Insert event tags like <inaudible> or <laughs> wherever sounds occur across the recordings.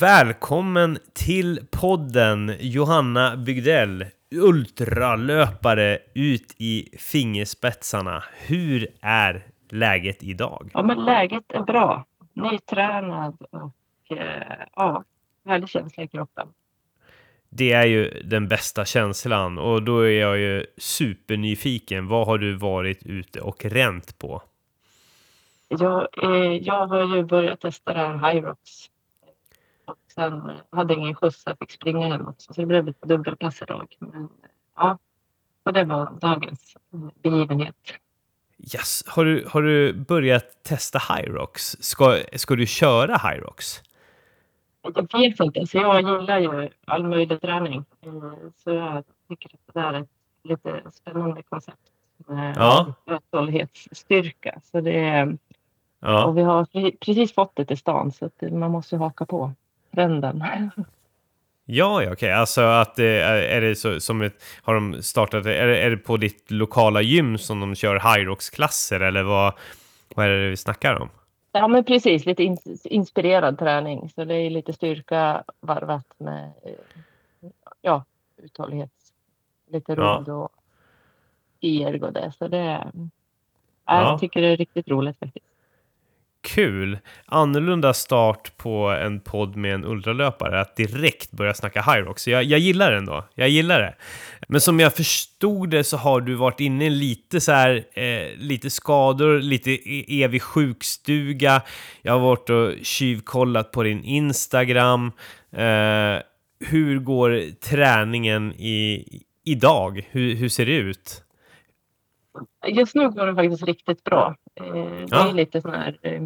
Välkommen till podden Johanna Bygdell, ultralöpare ut i fingerspetsarna. Hur är läget idag? Ja, men läget är bra. Nytränad och eh, ja, härlig känsla i kroppen. Det är ju den bästa känslan och då är jag ju supernyfiken. Vad har du varit ute och ränt på? Jag, eh, jag har ju börjat testa det här Hyrox. Sen hade jag ingen skjuts, jag fick springa hem också. Så det blev ett dubbelpass idag. Men, ja, och det var dagens begivenhet. Yes. Har, du, har du börjat testa Hyrox? Ska, ska du köra Hyrox? Jag vet inte, så jag gillar ju all möjlig träning. Eh, Så jag tycker att det där är ett lite spännande koncept. Med Ja. uthållighetsstyrka. Så det är, Ja. och vi har pre- precis fått det till stan så man måste haka på trenden. Ja, ja, okej. Alltså att det är, det så, som ett, har de startat, är det, är det på ditt lokala gym som de kör Hyrox-klasser eller vad, vad är det vi snackar om? Ja men precis, lite in, inspirerad träning. Så det är lite styrka varvat med eh, ja, uthållighet. Lite rodd och erg och det. Så det är, Ja. jag tycker det är riktigt roligt faktiskt. Kul! Annorlunda start på en podd med en ultralöpare, att direkt börja snacka Hyrox. Så Jag, jag gillar det ändå. Jag gillar det. Men som jag förstod det så har du varit inne i lite så här, eh, lite skador, lite e-, evig sjukstuga. Jag har varit och tjuvkollat på din Instagram. Eh, hur går träningen i, idag? Hur, hur ser det ut? Just nu går det faktiskt riktigt bra. Eh, Det Ja. är lite sådana här eh,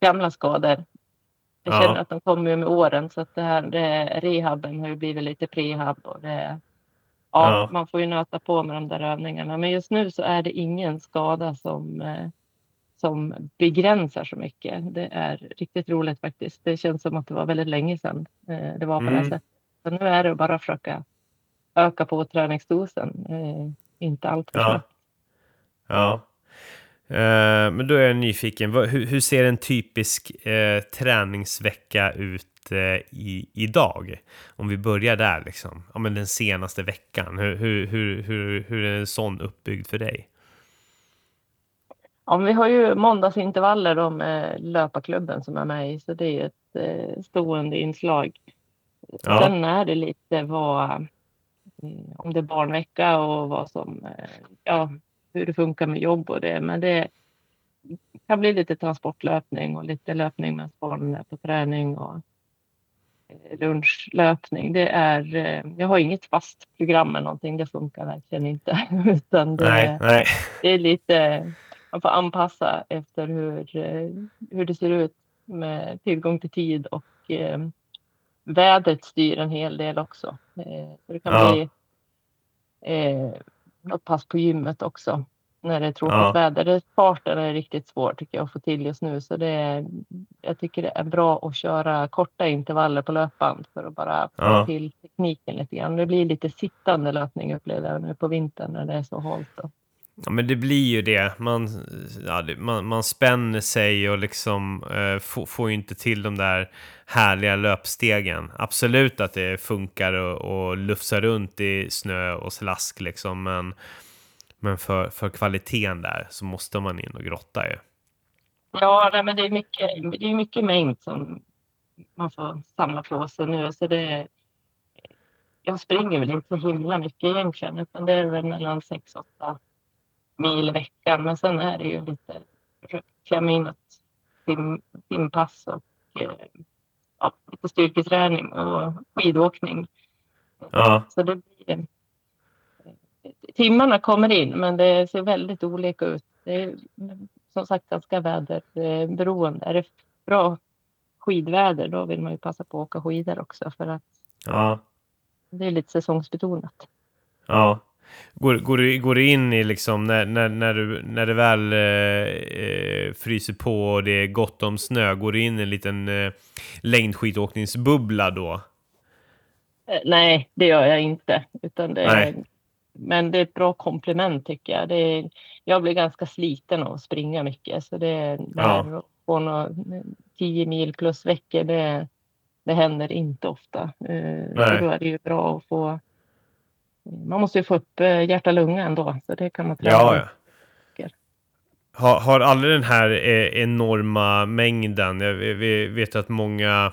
gamla skador. Jag Ja. känner att de kommer med åren så att det här det, rehaben har ju blivit lite prehab och det, ja, Ja. man får ju nöta på med de där övningarna. Men just nu så är det ingen skada som, eh, som begränsar så mycket. Det är riktigt roligt faktiskt. Det känns som att det var väldigt länge sedan det var på det här Mm. sättet. Så nu är det bara att försöka öka på träningsdosen. Inte allt för Ja. snabbt. Ja. Eh, men då är jag nyfiken. Vad- Hur, hur ser en typisk eh, träningsvecka ut eh, i, idag? Om vi börjar där, liksom. Ja, men den senaste veckan. Hur, hur, hur, hur, hur är en sån uppbyggd för dig? Ja, vi har ju måndagsintervaller då med löparklubben som är med i, så det är ett eh, stående inslag. Ja. Sen är det lite vad, eh, om det är barnvecka och vad som, ja, hur det funkar med jobb och det, men det kan bli lite transportlöpning och lite löpning med barnen på träning och eh, lunchlöpning. Det är, eh, jag har inget fast program eller någonting, det funkar verkligen inte. <laughs> Utan det, Nej, nej. det är lite, man får anpassa efter hur, eh, hur det ser ut med tillgång till tid och eh, vädret styr en hel del också. Eh, så det kan Ja. bli eh, något pass på gymmet också när det är tråkigt Ja. väder. Farten är riktigt svår tycker jag att få till just nu så det är, jag tycker det är bra att köra korta intervaller på löpband för att bara få Ja. till tekniken lite grann. Det blir lite sittande löpning upplever jag nu på vintern när det är så halt. då. Ja, men det blir ju det. Man, ja, det, man, man spänner sig och liksom eh, får, får ju inte till de där härliga löpstegen. Absolut att det funkar och, och lufsa runt i snö och slask liksom, men, men för, för kvaliteten där så måste man in och grotta ju. Ja, nej, men det är mycket, det är mycket mängd som man får samla på sig nu. Så det, jag springer väl inte så himla mycket egentligen, utan det är väl mellan 6-8 mil i veckan. Men sen är det ju lite klämma in ett tim, timpass och eh, ja, lite styrketräning och skidåkning. Ja. Så det blir, timmarna kommer in, men det ser väldigt olika ut. Det är som sagt ganska väderberoende. Är det bra skidväder, då vill man ju passa på att åka skidor också för att Ja. det är lite säsongsbetonat. Ja. Går, går, du, går du in i liksom när, när, när, du, när det väl eh, eh, fryser på och det är gott om snö, går du in i en liten eh, längdskidåkningsbubbla då? Eh, Nej, det gör jag inte. Utan det men det är ett bra komplement tycker jag. Det är, jag blir ganska sliten av att springa mycket. Så det är Ja. där och få några 10 mil plus veckor. Det, det händer inte ofta. Eh, Nej. då är det ju bra att få... Man måste ju få upp eh, hjärta-lunga ändå, så det kan man träna. Ja, ja. Har, har aldrig den här eh, enorma mängden, jag vi- vet att många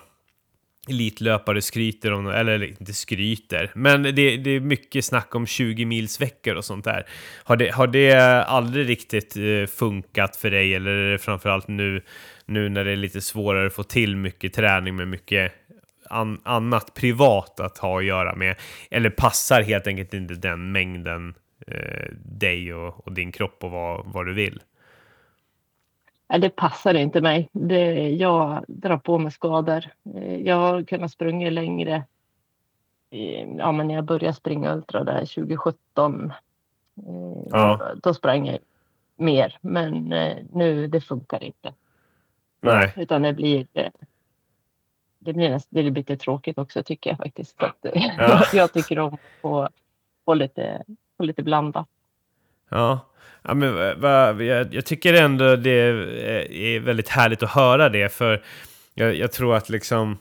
elitlöpare skryter om, eller inte skryter, men det, det är mycket snack om 20 mils veckor och sånt där. Har det, har det aldrig riktigt eh, funkat för dig, eller är det framförallt nu, nu när det är lite svårare att få till mycket träning med mycket an, annat privat att ha att göra med, eller passar helt enkelt inte den mängden eh, dig och, och din kropp och vad, vad du vill? Nej, det passar inte mig. Det, jag drar på mig skador. Eh, Jag har kunnat springa längre. Ja, men när jag började springa ultra där 2017. eh, Ja. Då sprang jag mer, men eh, nu det funkar inte. Nej. Utan det blir det blir, näst, det blir lite tråkigt också tycker jag faktiskt. Att, Ja. <laughs> jag tycker om att få, lite, få lite blandat. Ja, ja men, va, jag, jag tycker ändå det är, är väldigt härligt att höra det, för jag, jag tror att liksom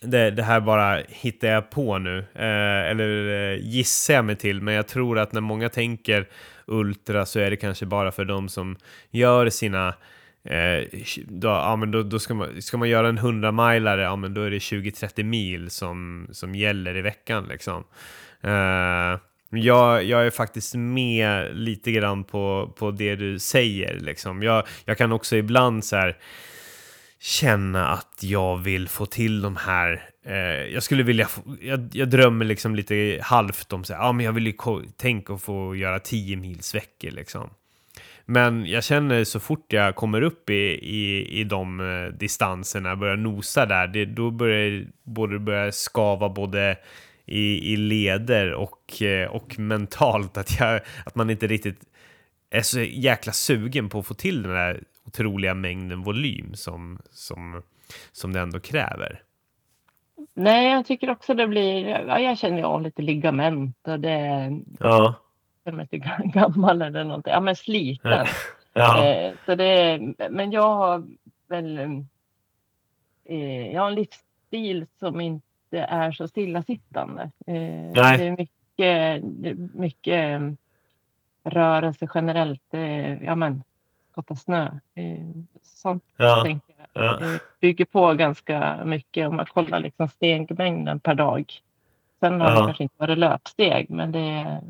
det, det här bara hittar jag på nu, eh, eller eh, gissar jag mig till, men jag tror att när många tänker ultra så är det kanske bara för de som gör sina Eh, då, ja, men då, då ska, man, ska man göra en 100 milare, ja men då är det 20-30 mil som, som gäller i veckan liksom. Eh, jag, jag är faktiskt med lite grann på, på det du säger. Liksom. Jag, jag kan också ibland så här känna att jag vill få till de här... Eh, jag skulle vilja... Få, jag, jag drömmer liksom lite halvt om så här, ja men jag vill ju tänka att få göra 10 mils veckor liksom. Men jag känner så fort jag kommer upp i, i, i de eh, distanserna, börjar nosa där, det, då börjar både börja skava både i, i leder och, eh, och mentalt. Att, jag, att man inte riktigt är så jäkla sugen på att få till den där otroliga mängden volym som, som, som det ändå kräver. Nej, jag tycker också det blir... Ja, jag känner av lite ligament och det... Ja. Jag är inte gammal eller någonting. Ja, men sliten. Ja. Eh, så det, men jag har väl... Eh, jag har en livsstil som inte är så stillasittande. Eh, Nej. Det är mycket, det mycket eh, rörelse generellt. Eh, ja, men skotta snö. Eh, sånt Ja. tänker jag. Ja. Eh, bygger på ganska mycket om man kollar liksom stegmängden per dag. Sen har det Ja. kanske inte varit löpsteg, men det det är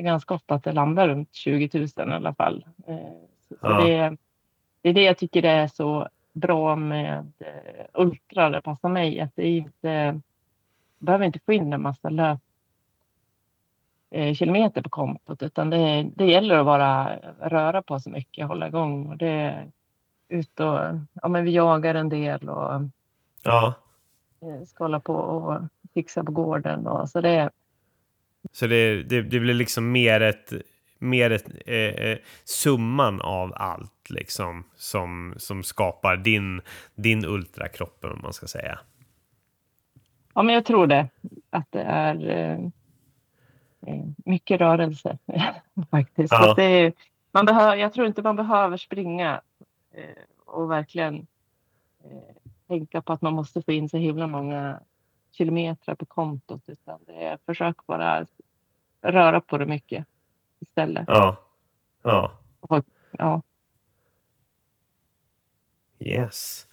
ganska ofta att det landar runt 20 000 i alla fall. Eh, Så Ja. det, det är det jag tycker är så bra med eh, ultra, det passar mig, att det inte behöver inte få in en massa löp eh, kilometer på kontot, utan det, det gäller att vara röra på sig mycket, hålla igång och det ut och ja, men vi jagar en del och ja. ska hålla på och fixa på gården och så det Så det, det, det blir liksom mer ett, mer ett eh, eh, summan av allt liksom som, som skapar din, din ultrakropp om man ska säga. Ja, men jag tror det. Att det är eh, eh, mycket rörelse <laughs> faktiskt. Ja. Att det är, man behöver, jag tror inte man behöver springa eh, och verkligen eh, tänka på att man måste få in så himla många kilometer på kontot. Utan det är, försök bara röra på det mycket istället. Ja. Ja. Ja. Yes.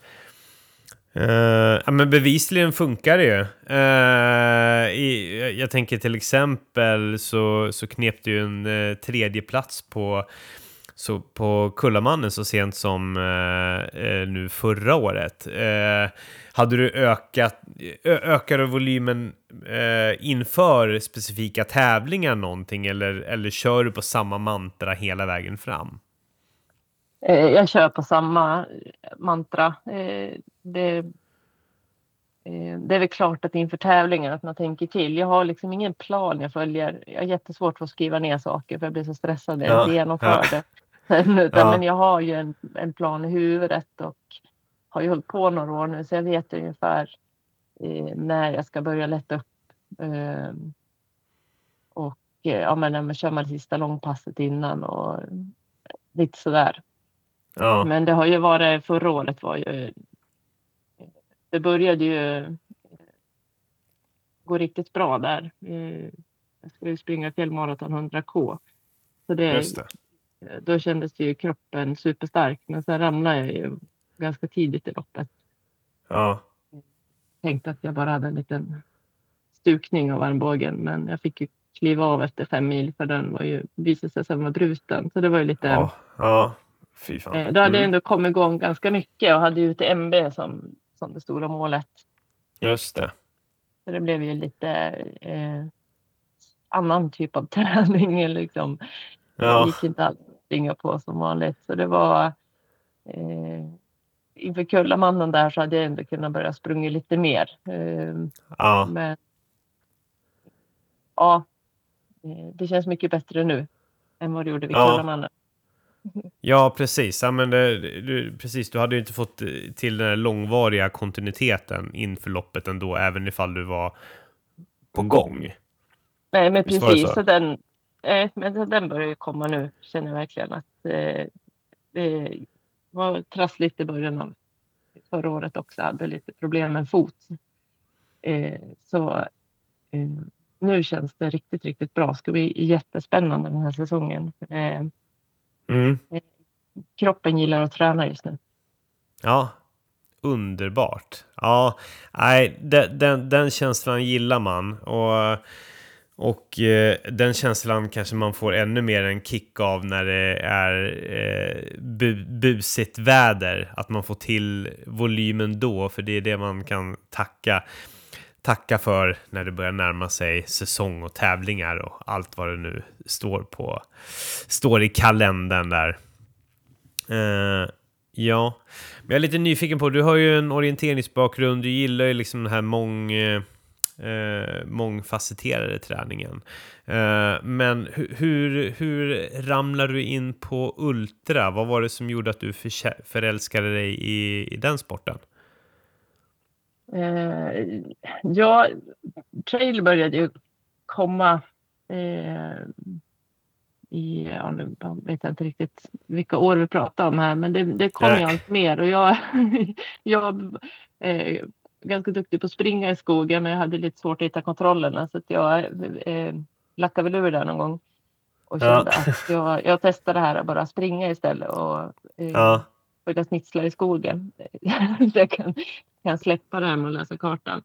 Ja, men bevisligen funkar det ju. Eh, i, jag- tänker till exempel så, så knep du en uh, tredje plats på, så på Kullamannen så sent som eh, eh, nu förra året. Eh, hade du ökat, ökade volymen eh, inför specifika tävlingar någonting eller, eller kör du på samma mantra hela vägen fram? Eh, Jag kör på samma mantra. Eh, Det, eh, det är väl klart att inför tävlingen att man tänker till. Jag har liksom ingen plan jag följer. Jag har jättesvårt för att skriva ner saker för jag blir så stressad när jag Ja, genomför ja. det. Sen, <laughs> utan, Ja. Men jag har ju en, en plan i huvudet och har ju hållit på några år nu så jag vet ungefär eh, när jag ska börja lätta upp. Eh, och eh, ja, men när man kör man sista långpasset innan och lite sådär. Ja. Men det har ju varit, förra året var ju det började ju gå riktigt bra där. Eh, jag skulle springa fjällmaraton 100K. Så det, Just det. Då kändes ju kroppen superstark. Men sen ramlade jag ju ganska tidigt i loppet. Ja. Tänkte att jag bara hade en liten stukning av armbågen. Men jag fick ju kliva av efter fem mil för den var ju, visade sig sen vara bruten. Så det var ju lite... Ja. ja. Fy fan. Eh, Då hade jag Mm. ändå kommit igång ganska mycket och hade ju UTMB som, som det stora målet. Just det. Så det blev ju lite eh, annan typ av <laughs> träning. Liksom. Det Ja. gick inte alls springa på som vanligt. Så det var eh, inför Kullamannen där så hade jag ändå kunnat börja springa lite mer. Eh, Ja. men ja, eh, det känns mycket bättre nu än vad det gjorde vid Ja. Kullamannen. Ja, precis. Ja, men det, du, precis. Du hade ju inte fått eh, till den här långvariga kontinuiteten inför loppet ändå, även ifall du var på gång. Nej, men Visst precis. så? Så den, eh, men den- börjar ju komma nu, känner jag verkligen. att eh, Det var trassligt i början av förra året också. hade lite problem med en fot. Eh, så eh, nu känns det riktigt, riktigt bra. Det ska bli jättespännande den här säsongen. Eh, Mm. kroppen gillar att träna just nu. Ja, underbart. Ja, nej, den, den, den känslan gillar man. Och, och eh, den känslan kanske man får ännu mer en kick av när det är eh, bu, busigt väder. Att man får till volymen då, för det är det man kan tacka tacka för när det börjar närma sig säsong och tävlingar och allt vad det nu står på står i kalendern där. Eh, ja, men jag är lite nyfiken på, du har ju en orienteringsbakgrund, du gillar ju liksom den här mång, eh, eh, mångfacetterade träningen. Eh, men hur, hur, hur ramlar du in på ultra? Vad var det som gjorde att du förälskade dig i, i den sporten? Eh, ja, trail började ju komma eh, i, ja, nu vet jag inte riktigt vilka år vi pratar om här, men det, det kom ju allt mer och jag, <laughs> jag är ganska duktig på att springa i skogen, men jag hade lite svårt att hitta kontrollerna så att jag eh, lackade väl ur där någon gång och Ja. kände att jag, jag testade det här att bara springa istället och eh, Ja, börja snitsla i skogen. <laughs> Jag kan, kan släppa det här med att läsa kartan.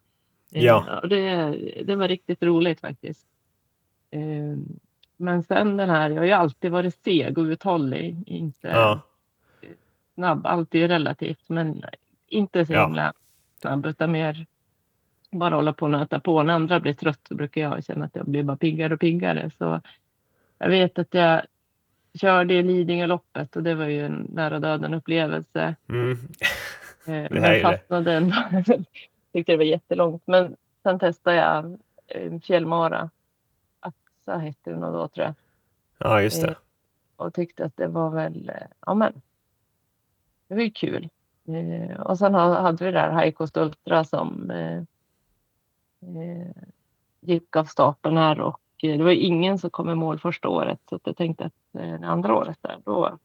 Eh, Ja. och det, det var riktigt roligt faktiskt. Eh, Men sen den här, jag har ju alltid varit seg och uthållig. Inte ja, snabb, alltid relativt, men inte så Ja. himla utan mer bara hålla på och nöta på. När andra blir trött så brukar jag känna att jag blir bara piggare och piggare. Så jag vet att jag körde i Lidingöloppet och det var ju en nära döden upplevelse. mm. Eh, Det här det. fastnade ändå. <laughs> Tyckte det var jättelångt. Men sen testade jag fjällmara. Axa hette det nog då tror jag. ja just det. Eh, Och tyckte att det var väl, eh, ja men. Det var ju kul. Eh, Och sen ha- hade vi det där Heikos Ultra som eh, eh, gick av stapeln här och eh, det var ingen som kom i mål första året. Så jag tänkte att eh, det andra året där, då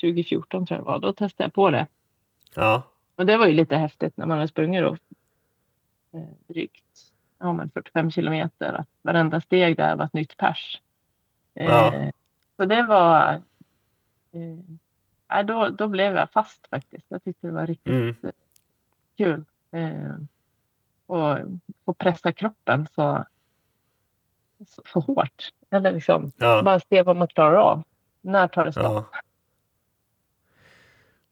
2014 tror jag det var, då testade jag på det. Ja, Och det var ju lite häftigt när man har sprungit då drygt ja, men 45 kilometer. Att varenda steg där var ett nytt pers. Eh, Ja. Så det var... Eh, ja, då, då blev jag fast faktiskt. Jag tyckte det var riktigt mm. kul. Eh, och få pressa kroppen så, så, så hårt. Eller liksom ja. bara se vad man klarar av. När tar det stopp? Ja.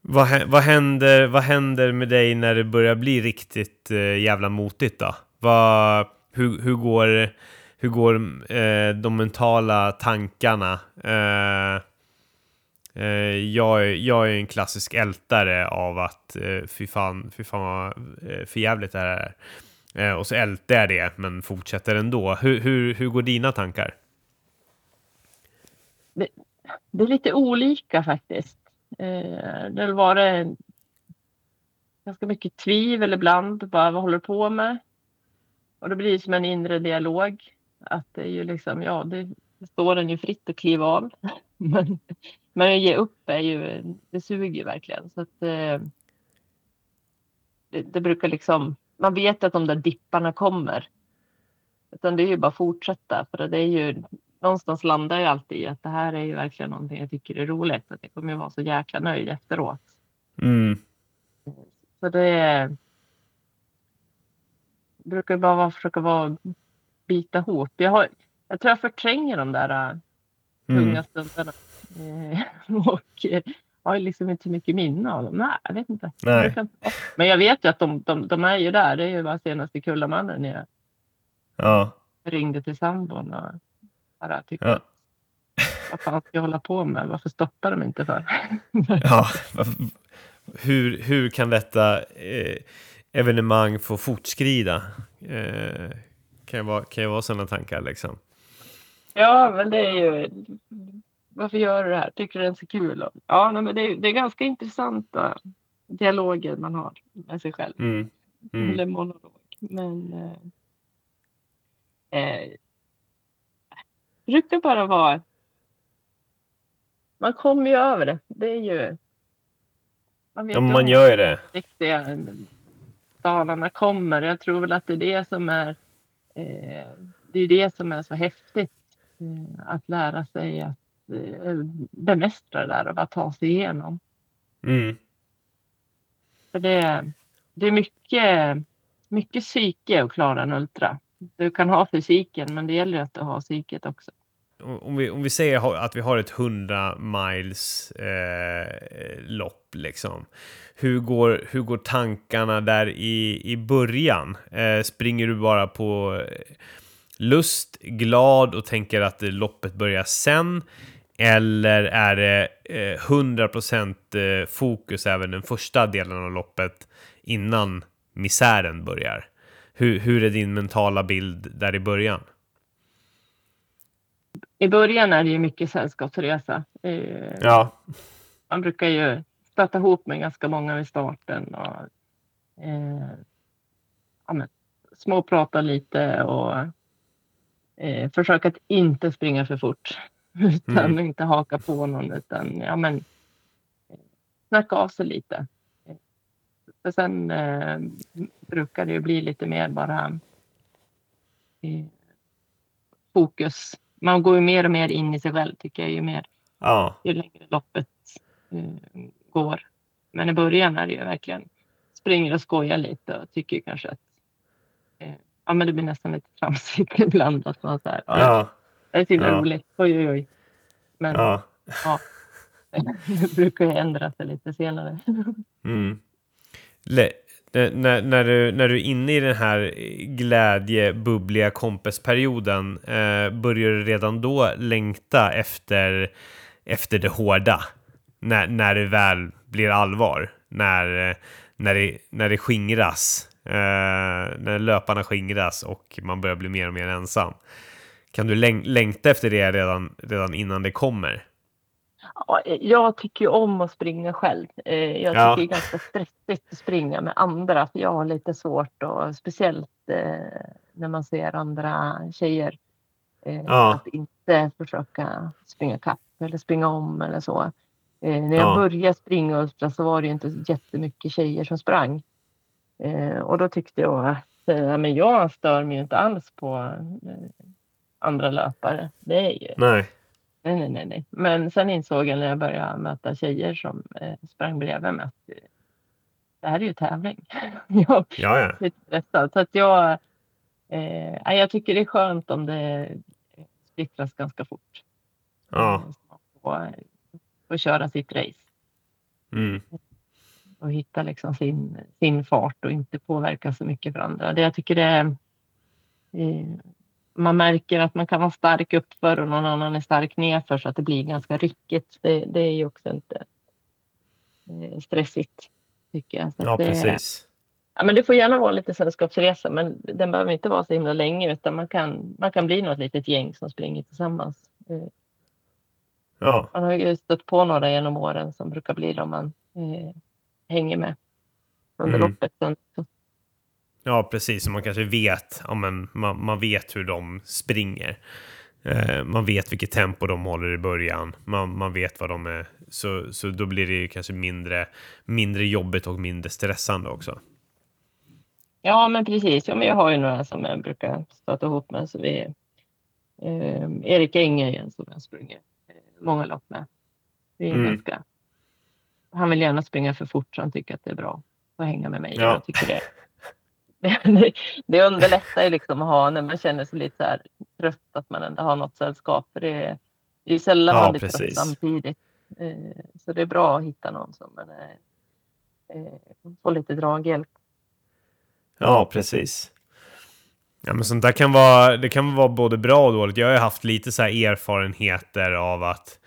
Vad, vad, händer, vad händer med dig när det börjar bli riktigt eh, jävla motigt då? Vad, hur, hur går, hur går eh, de mentala tankarna? Eh, Eh, jag, är- jag är en klassisk ältare av att eh, fy fan, fy fan vad eh, det här är. Eh, och så ältar jag det, men fortsätter ändå. Hur, hur, hur går dina tankar? Det är lite olika faktiskt. Eh, det har varit ganska mycket tvivel ibland. Bara, vad håller du på med? Och det blir som en inre dialog. Att det är ju liksom, ja, det, det står den ju fritt att kliva av. <laughs> men, men att ge upp är ju, det suger ju verkligen. Så att, eh, det, det brukar liksom, man vet att de där dipparna kommer. Utan det är ju bara att fortsätta för det är ju någonstans landar jag alltid i att det här är ju verkligen någonting jag tycker är roligt. Att jag kommer ju vara så jäkla nöjd efteråt. Mm. Så det brukar bara försöka vara bita ihop. Jag, har, jag tror jag förtränger de där äh, tunga Mm. stunderna. Eh, <laughs> och eh, har liksom inte mycket minne av dem. Nej, jag vet inte. Nej. Men jag vet ju att de, de, de är ju där. Det är ju bara senast i Kullamannen jag Ja. ringde till sambon och bara tyckte Ja. <laughs> vad fan ska jag hålla på med? Varför stoppar de inte för? <laughs> ja. Hur, hur kan detta eh, evenemang få fortskrida? Eh, kan ju vara, kan ju vara sådana tankar liksom. Ja, men det är ju varför gör du det här? Tycker du det är så kul? Ja, men det är, det är ganska intressanta dialoger man har med sig själv. Mm. Mm. Eller monolog. Men eh, eh, brukar bara vara man kommer ju över det. Det är ju man vet Ja, man gör ju det. riktiga dalarna kommer. Jag tror väl att det är det som är eh, det är det som är så häftigt. Eh, att lära sig att eh, bemästra det där och bara ta sig igenom. Mm. För det, det är mycket, mycket psyke att klara en ultra. Du kan ha fysiken men det gäller att du har psyket också. Om vi, om vi säger att vi har ett 100 miles eh, lopp, liksom. Hur går, hur går tankarna där i, i början? Eh, springer du bara på eh, lust, glad och tänker att eh, loppet börjar sen? Eller är det eh, 100% eh, fokus även den första delen av loppet innan misären börjar? Hur, hur är din mentala bild där i början? I början är det ju mycket sällskapsresa. Eh, Ja. Man brukar ju stöta ihop med ganska många vid starten och eh, ja, men, småprata lite och eh, försöka att inte springa för fort. <laughs> Utan Mm. inte haka på någon utan ja, men, eh, snacka av sig lite. Eh, För sen eh, brukar det ju bli lite mer bara eh, fokus. Man går ju mer och mer in i sig själv tycker jag ju mer Ja. ju längre loppet eh, går. Men i början är det ju verkligen springer och skojar lite och tycker kanske att eh, ja, men det blir nästan lite tramsigt <laughs> ibland. Att man så här, ja, Ja. Det är så himla Ja. roligt. Oj, oj, oj. Men Ja. <laughs> det brukar ju ändra sig lite senare. Mm. Le- när, när, du, när du är inne i den här glädje, bubbliga kompisperioden, eh, börjar du redan då längta efter, efter det hårda? När, när det väl blir allvar? När, när, det, när det skingras? Eh, när löparna skingras och man börjar bli mer och mer ensam? Kan du läng- längta efter det redan, redan innan det kommer? Ja, jag tycker ju om att springa själv. Eh, Jag tycker Ja. det är ganska stressigt att springa med andra. För jag har lite svårt och speciellt eh, när man ser andra tjejer. Ja. Att inte försöka springa kapp eller springa om eller så. När jag Ja. började springa Ultra så var det inte jättemycket tjejer som sprang. Eh, och då tyckte jag att eh, men jag stör mig inte alls på eh, andra löpare. Det är ju Nej. Nej, nej, nej, nej. Men sen insåg jag när jag började möta tjejer som eh, sprang bredvid mig att eh, det här är ju tävling. <laughs> jag Ja, ja. är lite stressad. Så att jag, eh, jag tycker det är skönt om det splittras ganska fort. Ja. Eh, man får, får köra sitt race Mm. Och hitta liksom sin, sin fart och inte påverka så mycket för andra. Det jag tycker det är eh, man märker att man kan vara stark uppför och någon annan är stark nerför så att det blir ganska ryckigt. Det, det är ju också inte eh, stressigt tycker jag. Så Ja, det, precis. Ja, men det får gärna vara lite sällskapsresa men den behöver inte vara så himla länge utan man kan, man kan bli något litet gäng som springer tillsammans. Eh, Ja. Man har ju stött på några genom åren som brukar bli de man eh, hänger med under Mm. loppet. Ja, precis. Man kanske vet, ja, men man, man vet hur de springer. Eh, man vet vilket tempo de håller i början. Man, man vet vad de är. Så, så då blir det ju kanske mindre, mindre jobbigt och mindre stressande också. Ja, men precis. Ja, men jag har ju några som jag brukar stöta ihop med. Så vi, eh, Erik Enge igen som jag sprungit eh, många lopp med. Det är Mm. ganska, han vill gärna springa för fort så han tycker att det är bra att hänga med mig. Ja. Jag tycker det, det, <laughs> det underlättar ju liksom att ha när man känner sig lite så här trött att man ändå har något sällskap. För det, är- det är ju sällan Ja, man blir precis. trött samtidigt. Eh, så det är bra att hitta någon som man är, eh, får lite draghjälp. Ja, precis. Ja, men sånt där kan vara, det kan vara både bra och dåligt. Jag har ju haft lite så här erfarenheter av att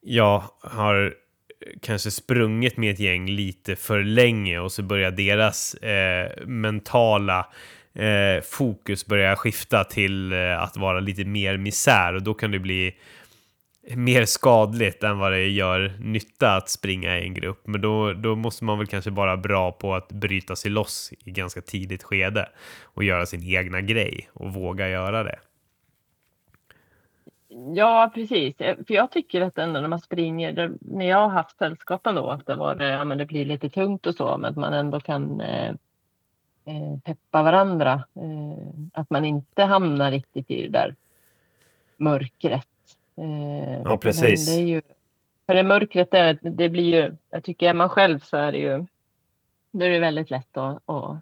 jag har kanske sprungit med ett gäng lite för länge och så börjar deras eh, mentala eh, fokus börja skifta till eh, att vara lite mer misär och då kan det bli mer skadligt än vad det gör nytta att springa i en grupp. Men då, då måste man väl kanske vara bra på att bryta sig loss i ganska tidigt skede och göra sin egna grej och våga göra det. Ja, precis. Eh, För jag tycker att ändå när man springer, det- när jag har haft sällskapen då, att det, var, det- ja, men det blir lite tungt och så, men att man ändå kan eh, eh, peppa varandra. Eh, att man inte hamnar riktigt i det där mörkret. Eh, Ja, precis. Det är ju, för det mörkret, är, det blir ju, jag tycker är man själv så är det ju, då är det väldigt lätt att, att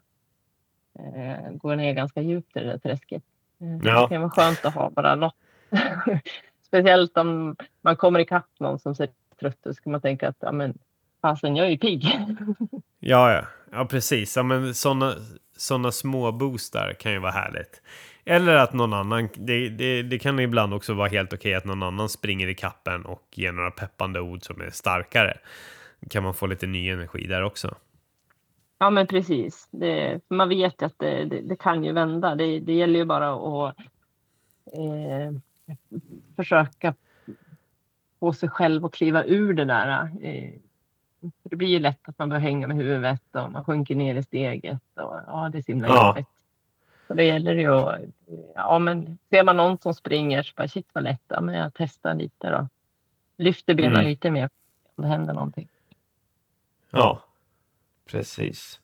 eh, gå ner ganska djupt i det där träsket. Eh, Ja. Det kan vara skönt att ha bara något. <laughs> Speciellt om man kommer ikapp någon som ser trött ut, kan man tänka att ja, men, fasen, jag är ju pigg. <laughs> Ja, ja, ja precis. Ja, men sådana såna små boostar kan ju vara härligt. Eller att någon annan, det, det, det kan ibland också vara helt okej att någon annan springer i kappen och ger några peppande ord som är starkare. Kan man få lite ny energi där också. Ja, men precis. Det, man vet ju att det, det, det kan ju vända. Det, det gäller ju bara att eh, försöka få sig själv att kliva ur det där. Eh, för det blir ju lätt att man börjar hänga med huvudet och man sjunker ner i steget. Och, ja, det är så himla Ja. jobbigt. Så det gäller ju att... Ja, men ser man någon som springer så bara shit vad lätt. Ja, men jag testar lite då. Lyfter benen Mm. lite mer om det händer någonting. Ja, precis.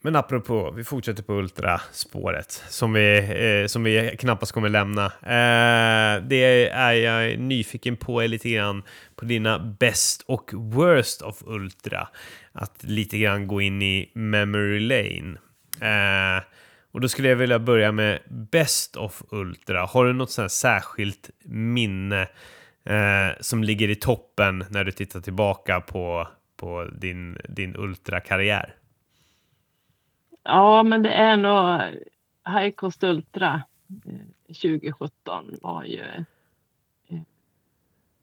Men apropå, vi fortsätter på ultraspåret som vi, eh, som vi knappast kommer lämna. Eh, det är jag nyfiken på är lite grann på dina best och worst of ultra. Att lite grann gå in i memory lane. Eh, och då skulle jag vilja börja med best of ultra. Har du något sånt särskilt minne eh, som ligger i toppen när du tittar tillbaka på, på din, din ultrakarriär? Ja, men det är nog High Coast Ultra eh, 2017 var ju... eh,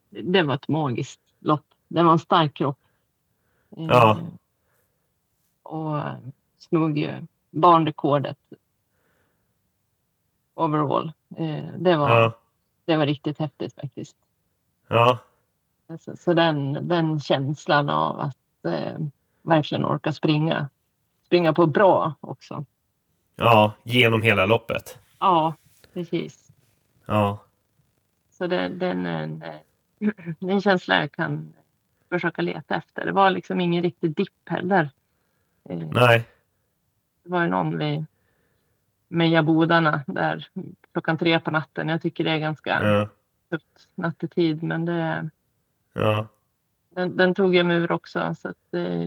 Det var ett magiskt lopp. Det var en stark kropp. Eh, Ja. Och slog ju banrekordet overall. Eh, Det var, Ja, det var riktigt häftigt faktiskt. ja, Så, så den, den känslan av att eh, verkligen orka springa. Springa på bra också. ja, genom hela loppet. Ja, precis. Ja, Så det, den eh, det är en känsla jag kan försöka leta efter. Det var liksom ingen riktig dipp heller. Eh, nej, Det var ju någon vid Mejabodarna där klockan tre på natten. Jag tycker det är ganska ja, tufft nattetid men det, ja, den, den tog jag mig ur också. Så att, eh,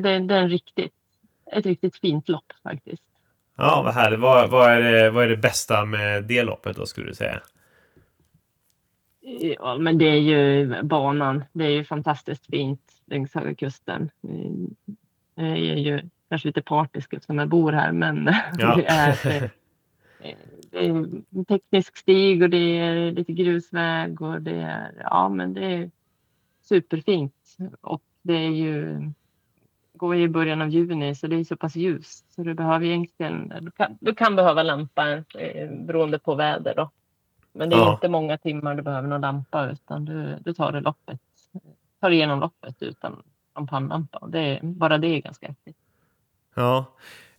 det, det är en riktigt, ett riktigt fint lopp faktiskt. ja, vad härligt. Vad, vad, är det, vad är det bästa med det loppet då skulle du säga? Ja, men det är ju banan. Det är ju fantastiskt fint längs Höga Kusten. Jag är ju kanske lite partisk eftersom jag bor här, men <laughs> Ja. det, är, eh, det är en teknisk stig och det är lite grusväg och det är, ja, men det är superfint. Och det är ju, går ju i början av juni så det är så pass ljust så du behöver egentligen, du kan, du kan behöva lampa eh, beroende på väder då. Men det är Ja. inte många timmar du behöver någon lampa utan du, du tar det loppet, tar igenom loppet utan någon pannlampa. Det, är- bara det är ganska häftigt. Ja.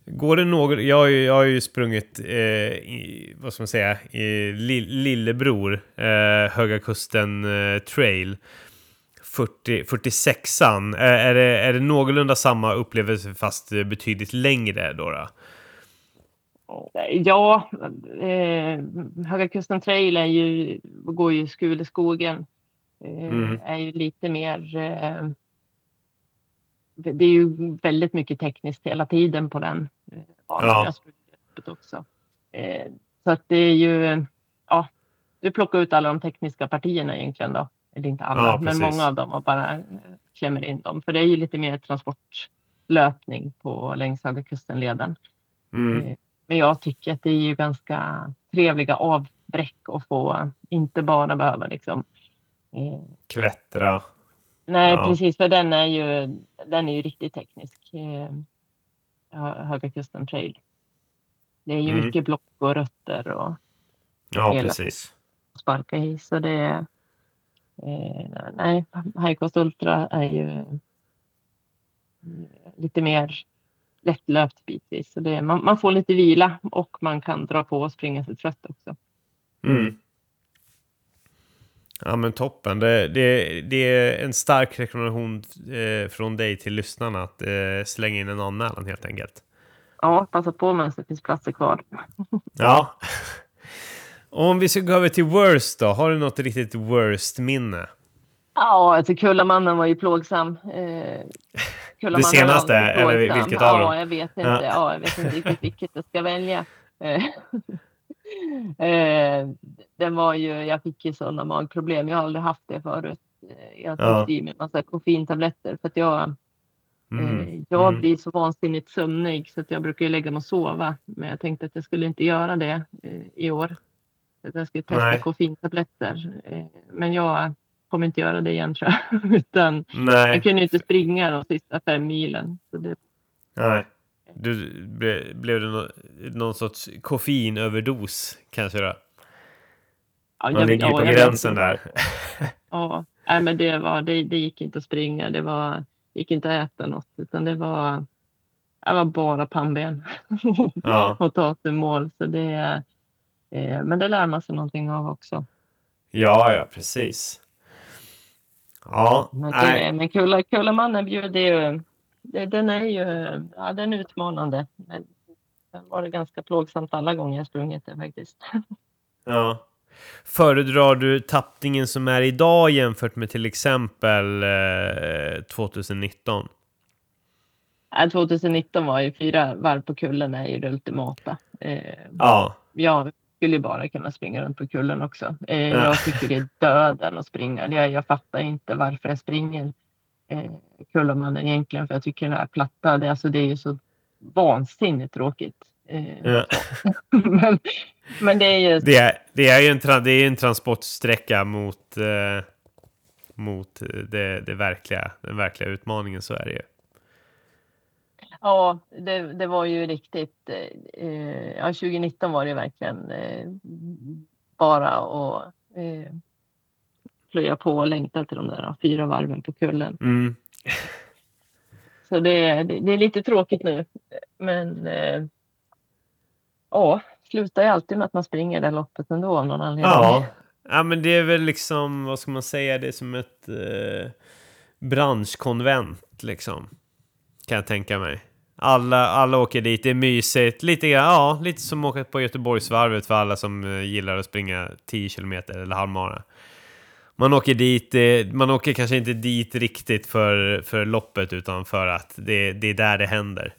Går det något, jag har ju, jag har ju sprungit, eh, i, vad ska man säga, i li, lillebror, eh, Höga Kusten eh, Trail. 40, 46an. Är, är, det, är det någorlunda samma upplevelse fast betydligt längre då? då? Ja, eh, Höga Kusten Trail är ju, går ju Skuleskogen. Eh, mm. Är ju lite mer... Eh, det är ju väldigt mycket tekniskt hela tiden på den eh, Ja. Också. Eh, så att det är ju... Ja, du plockar ut alla de tekniska partierna egentligen då. Eller inte alla, ja, men många av dem och bara eh, klämmer in dem. För det är ju lite mer transportlöpning på längs Höga Kustenleden. Mm. Eh, men jag tycker att det är ju ganska trevliga avbräck att få inte bara behöva liksom eh, klättra. Nej, ja. precis, för den är ju, den är ju riktigt teknisk. Höga Kusten Trail. Det är ju mm. mycket block och rötter och ja, precis. sparka i. Så det är, eh, nej, High Coast Ultra är ju lite mer lättlöpt bitvis. Så det, man, man, får lite vila och man kan dra på och springa sig trött också. Mm. Ja men toppen. Det, det, det är en stark rekommendation eh, från dig till lyssnarna att eh, slänga in en anmälan helt enkelt. Ja, passa på medan det finns platser kvar. ja. <laughs> Om vi ska gå över till worst då, har du något riktigt worst minne? Ja, alltså Kullamannen var ju plågsam. Eh, det senaste, eller vilket av dem? Ja, jag vet inte. Ja. ja. jag vet inte riktigt vilket jag ska välja. Eh, <laughs> eh, den var ju, jag fick ju sådana magproblem. Jag har aldrig haft det förut. Eh, jag tog ja. i mig massa koffeintabletter för att jag, mm. eh, jag mm. blir så vansinnigt sömnig så att jag brukar lägga mig och sova. Men jag tänkte att jag skulle inte göra det eh, i år. Att jag skulle testa Nej. koffeintabletter. Eh, men jag kommer inte göra det igen tror jag. <laughs> Utan Nej. jag kunde inte springa de sista fem milen. Så det... Nej. Du, ble, blev det no, någon sorts koffeinöverdos kanske då? Ja, Man ligger ja, på gränsen där. <laughs> ja, Nej, men det, var, det, det gick inte att springa. Det var, gick inte att äta något. Utan det var, det var bara pannben ja. <laughs> och ta sig mål. Så det, men det lär man sig någonting av också. Ja, ja, precis. Ja, men, nej. men Kulla, Kullamannen bjuder ju... Den är ju ja, den är utmanande. Men den var det ganska plågsamt alla gånger jag sprungit den faktiskt. Ja. Föredrar du tappningen som är idag jämfört med till exempel eh, 2019? Ja, 2019 var ju fyra varv på kullen är ju det ultimata. Eh, ja. Jag skulle bara kunna springa runt på kullen också. Eh, ja. Jag tycker det är döden att springa. Jag, jag fattar inte varför jag springer eh, Kullamannen egentligen. För jag tycker det här platta, det, alltså, det är ju så vansinnigt tråkigt. Eh, ja. <laughs> men, men det är ju... Det är, det är ju en, det är en transportsträcka mot, eh, mot det, det verkliga, den verkliga utmaningen, så är det ju. Ja, det, det var ju riktigt. Eh, ja, 2019 var det verkligen eh, bara att eh, plöja på och längta till de där fyra varven på kullen. Mm. Så det, det, det, är lite tråkigt nu. Men eh, ja, slutar ju alltid med att man springer det loppet ändå av någon anledning. Ja. ja, men det är väl liksom, vad ska man säga, det är som ett eh, branschkonvent liksom. Kan jag tänka mig. Alla, alla åker dit, det är mysigt. Lite, ja, lite som åka på Göteborgsvarvet för alla som eh, gillar att springa 10 kilometer eller halvmara. Man åker dit, eh, man åker kanske inte dit riktigt för, för loppet utan för att det, det är där det händer.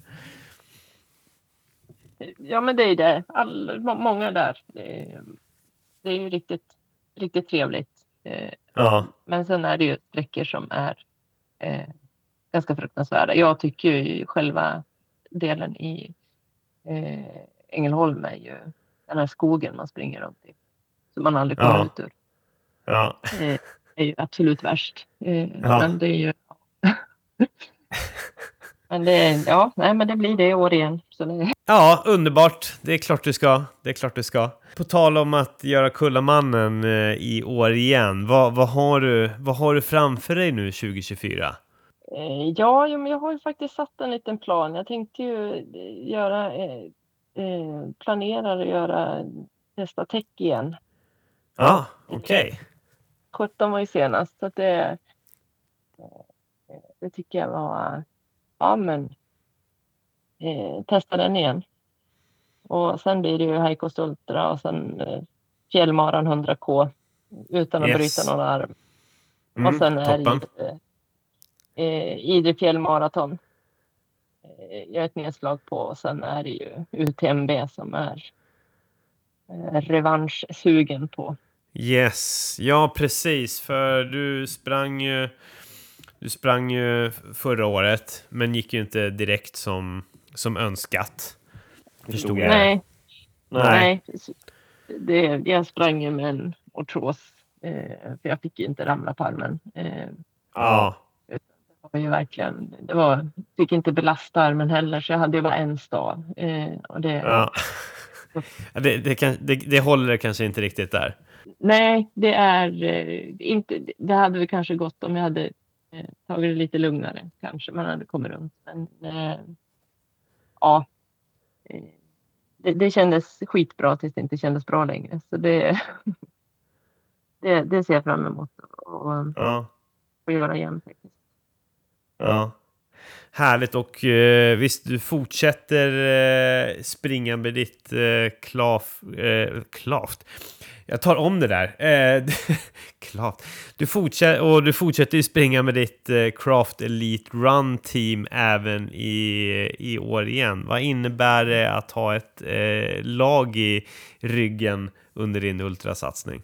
Ja, men det är det. All, många där. Det är, det är ju riktigt, riktigt trevligt. Eh, ja. Men sen är det ju sträckor som är eh, ganska fruktansvärda. Jag tycker ju själva delen i eh, Ängelholm är ju den här skogen man springer runt i. Som man aldrig kommer ja. ut ur. Ja. Eh, är ju absolut värst. Eh, ja. Men det är ju... men det, ja, nej, men det blir det i år igen. Så det... Ja, underbart. Det är klart du ska. Det är klart du ska. På tal om att göra Kullamannen eh, i år igen. Vad, vad, har du, vad har du framför dig nu 2024? Eh, ja, men jag har ju faktiskt satt en liten plan. Jag tänkte ju eh, göra, eh, planera att göra nästa tech igen. Ja, ah, okej. Okay. 17 var ju senast, så det, det tycker jag var, ja men eh, testa den igen. Och sen blir det ju Heikos Ultra och sen eh, Fjällmaran 100K utan att Yes. bryta någon arm. Mm, och sen är toppen. det eh, Idre fjällmaraton. Eh, gör ett nedslag på och sen är det ju UTMB som är eh, revanschsugen på. Yes, ja precis. För du sprang ju, du sprang ju förra året, men gick ju inte direkt som, som önskat. Förstod jag. Nej, Nej. nej. Det, jag sprang ju med en artros. Eh, för jag fick ju inte ramla på armen. Eh, Ja, var ju verkligen, det var, fick inte belasta armen heller så jag hade ju bara en stav. Eh, och det, <laughs> ja. Det, det, kan, det, det håller kanske inte riktigt där. Nej, det är eh, inte, det hade väl kanske gått om jag hade eh, tagit det lite lugnare kanske man hade kommit runt. Men eh, ja, eh, det, det kändes skitbra tills det inte kändes bra längre. Så det, <laughs> det, det ser jag fram emot att Ja. göra igen faktiskt. Ja. Härligt och eh, visst, du fortsätter eh, springa med ditt eh, klaf, eh, klaft. Jag tar om det där. Eh, <laughs> klaft. Du fortsätter, och du fortsätter ju springa med ditt eh, Craft Elite Run Team även i, i år igen. Vad innebär det att ha ett eh, lag i ryggen under din ultrasatsning?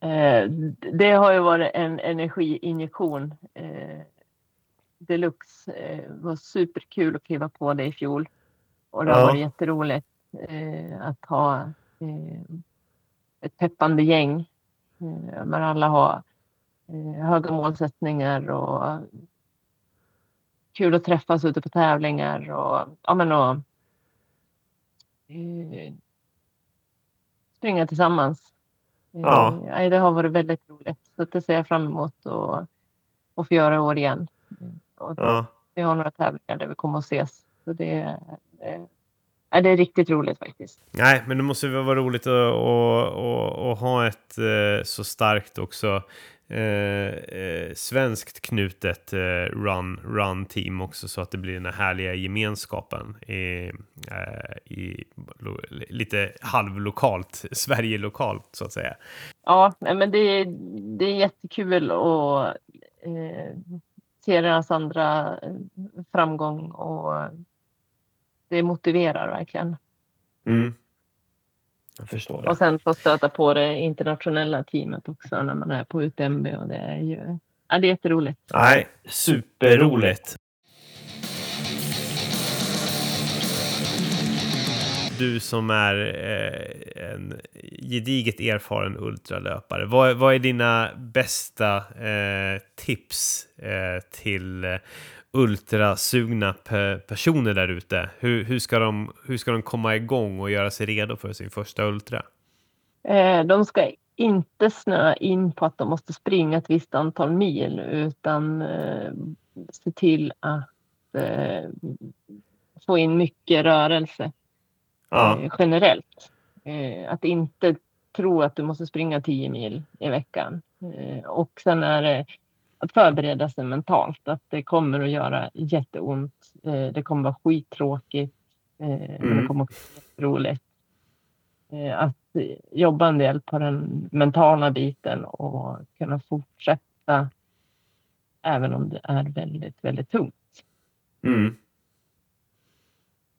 Eh, det har ju varit en energiinjektion eh, deluxe. Eh, var superkul att kliva på det i fjol. Och det har Ja. varit jätteroligt eh, att ha eh, ett peppande gäng. Eh, men alla har höga målsättningar och kul att träffas ute på tävlingar och, ja, men och springa tillsammans. Ja. Det har varit väldigt roligt. Så det ser jag fram emot och, och få göra i år igen. Och Ja. vi har några tävlingar där vi kommer att ses. Så det, är- det, är, det är riktigt roligt faktiskt. Nej, men det måste väl vara roligt att, att, att, att ha ett eh, så starkt också eh, eh, svenskt knutet eh, run, run team också så att det blir den här härliga gemenskapen i, i lite halvlokalt, <laughs> Sverige-lokalt så att säga. Ja, men det, är- det är jättekul att eh, deras andra eh, framgång och det motiverar verkligen. Mm. Jag förstår det. Och sen få stöta på det internationella teamet också när man är på UTMB och det är ju ja, det är jätteroligt. Nej, superroligt. Du som är eh, en gediget erfaren ultralöpare, vad, vad är dina bästa eh, tips eh, till ultrasugna pe personer där ute? Hur, hur, ska de, hur ska de komma igång och göra sig redo för sin första ultra? Eh, de ska inte snöa in på att de måste springa ett visst antal mil utan eh, se till att eh, få in mycket rörelse Ja, eh, generellt. Eh, att inte tro att du måste springa 10 mil i veckan. Eh, och sen är det att förbereda sig mentalt. Att det kommer att göra jätteont. Det kommer vara skittråkigt. Mm. det kommer också vara. Eh, att jobba en del på den mentala biten och kunna fortsätta även om det är väldigt, väldigt tungt. mm.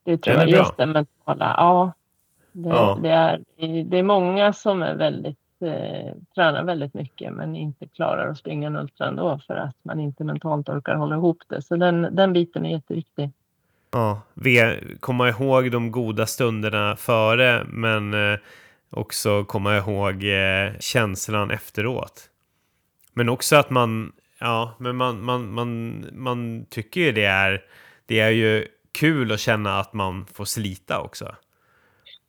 Det tror Den jag, just den mentala. Ja, det, Ja. Det, är, det är många som är väldigt, eh, tränar väldigt mycket men inte klarar att springa en ultra ändå för att man inte mentalt orkar hålla ihop det. Så den, den biten är jätteviktig. Ja, komma ihåg de goda stunderna före, men eh, också komma ihåg eh, känslan efteråt. Men också att man, ja, men man, man, man, man tycker ju det är, det är ju kul att känna att man får slita också.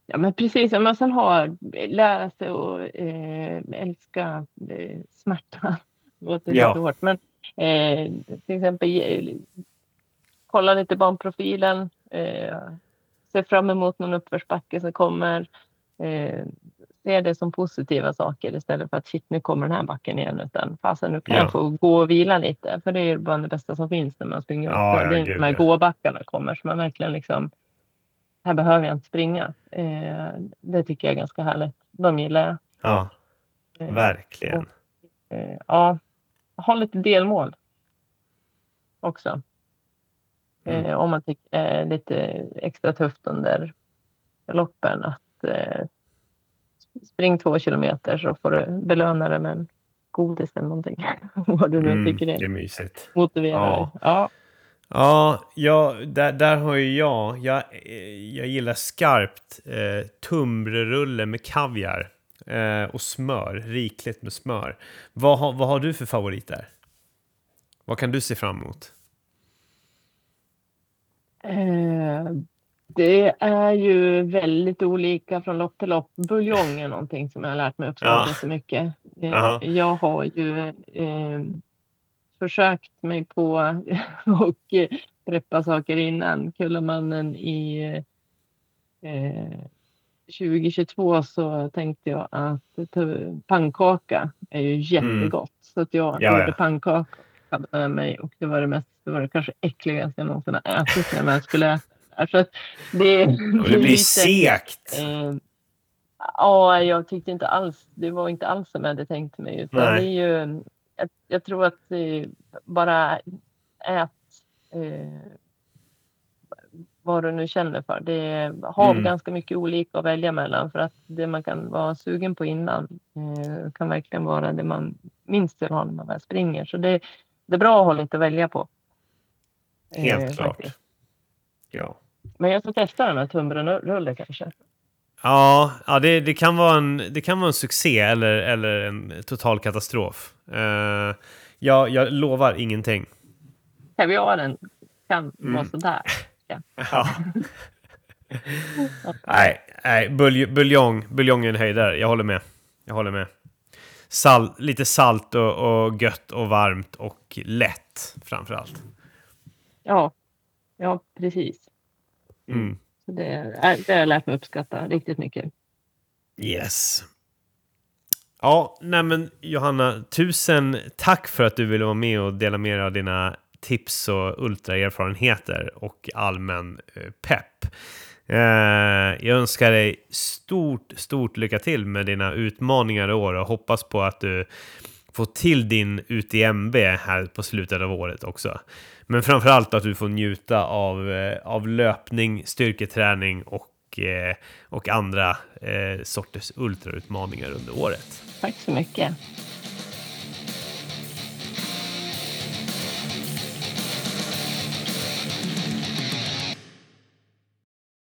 Ja men precis, om man sen har lära sig att eh, älska eh, smärta. Det låter Ja. lite hårt men eh, till exempel ge- kolla lite banprofilen. Eh, se fram emot någon uppförsbacke som kommer. Eh, ser det som positiva saker istället för att shit, nu kommer den här backen igen. Utan fasen, nu kan Ja. jag få gå och vila lite. För det är ju bara det bästa som finns när man springer. Ja, upp. ja, det är när gåbackarna kommer så man verkligen liksom, här behöver jag inte springa. Eh, det tycker jag är ganska härligt. De gillar jag. Ja, Eh, verkligen. Eh, ja, ha lite delmål också. Mm. Eh, om man tycker det är lite extra tufft under loppen att eh, spring två kilometer så får du belöna det med en godis eller någonting. <laughs> Vad du nu Mm, tycker det är är mysigt. motiverar Ja. dig. Ja. Ja, ja där, där har ju jag, jag, jag gillar skarpt eh, tunnbrödsrulle med kaviar eh, och smör, rikligt med smör. Vad, har- vad har du för favoriter? Vad kan du se fram emot? Eh, det är ju väldigt olika från lopp till lopp. Buljong är någonting som jag har lärt mig uppskatta Ja. så mycket. Eh, Jaha. jag har ju eh, försökt mig på <laughs> och eh, preppa saker innan. Kullamannen i eh, 2022 så tänkte jag att pannkaka är ju jättegott. Så att jag Mm. Ja, gjorde ja. pannkaka med mig och det var det mest, det var det kanske äckligaste jag någonsin har ätit när jag skulle det här. Så att det, Och det blir segt. Eh, Ja, jag tyckte inte alls, det var inte alls som jag hade tänkt mig. Utan Nej. det är ju, jag, jag tror att eh, bara ät eh, vad du nu känner för. Det har Mm. ganska mycket olika att välja mellan för att det man kan vara sugen på innan eh, kan verkligen vara det man minst vill ha när man väl springer. Så det, det är bra att ha lite att välja på. Eh, Helt klart. faktiskt. Ja. Men jag ska testa den här tunnbrödsrulle kanske. Ja, ja det, det, kan vara en, det kan vara en succé eller, eller en total katastrof. Uh, jag, jag lovar ingenting. Kaviaren kan Mm. vara sådär. Ja. <laughs> <laughs> nej, nej bulj, buljong, buljong är en höjdare. Jag håller med. Jag håller med. Sal, lite salt och, och gött och varmt och lätt framför allt. Ja, ja precis. Mm. Det, är, det har jag lärt mig uppskatta riktigt mycket. Yes. Ja, nej men Johanna, tusen tack för att du ville vara med och dela med dig av dina tips och ultraerfarenheter och allmän eh, pepp. Eh, jag önskar dig stort, stort lycka till med dina utmaningar i år och hoppas på att du får till din UTMB här på slutet av året också. Men framförallt att du får njuta av, eh, av löpning, styrketräning och, eh, och andra eh, sorters ultrautmaningar under året. Tack så mycket.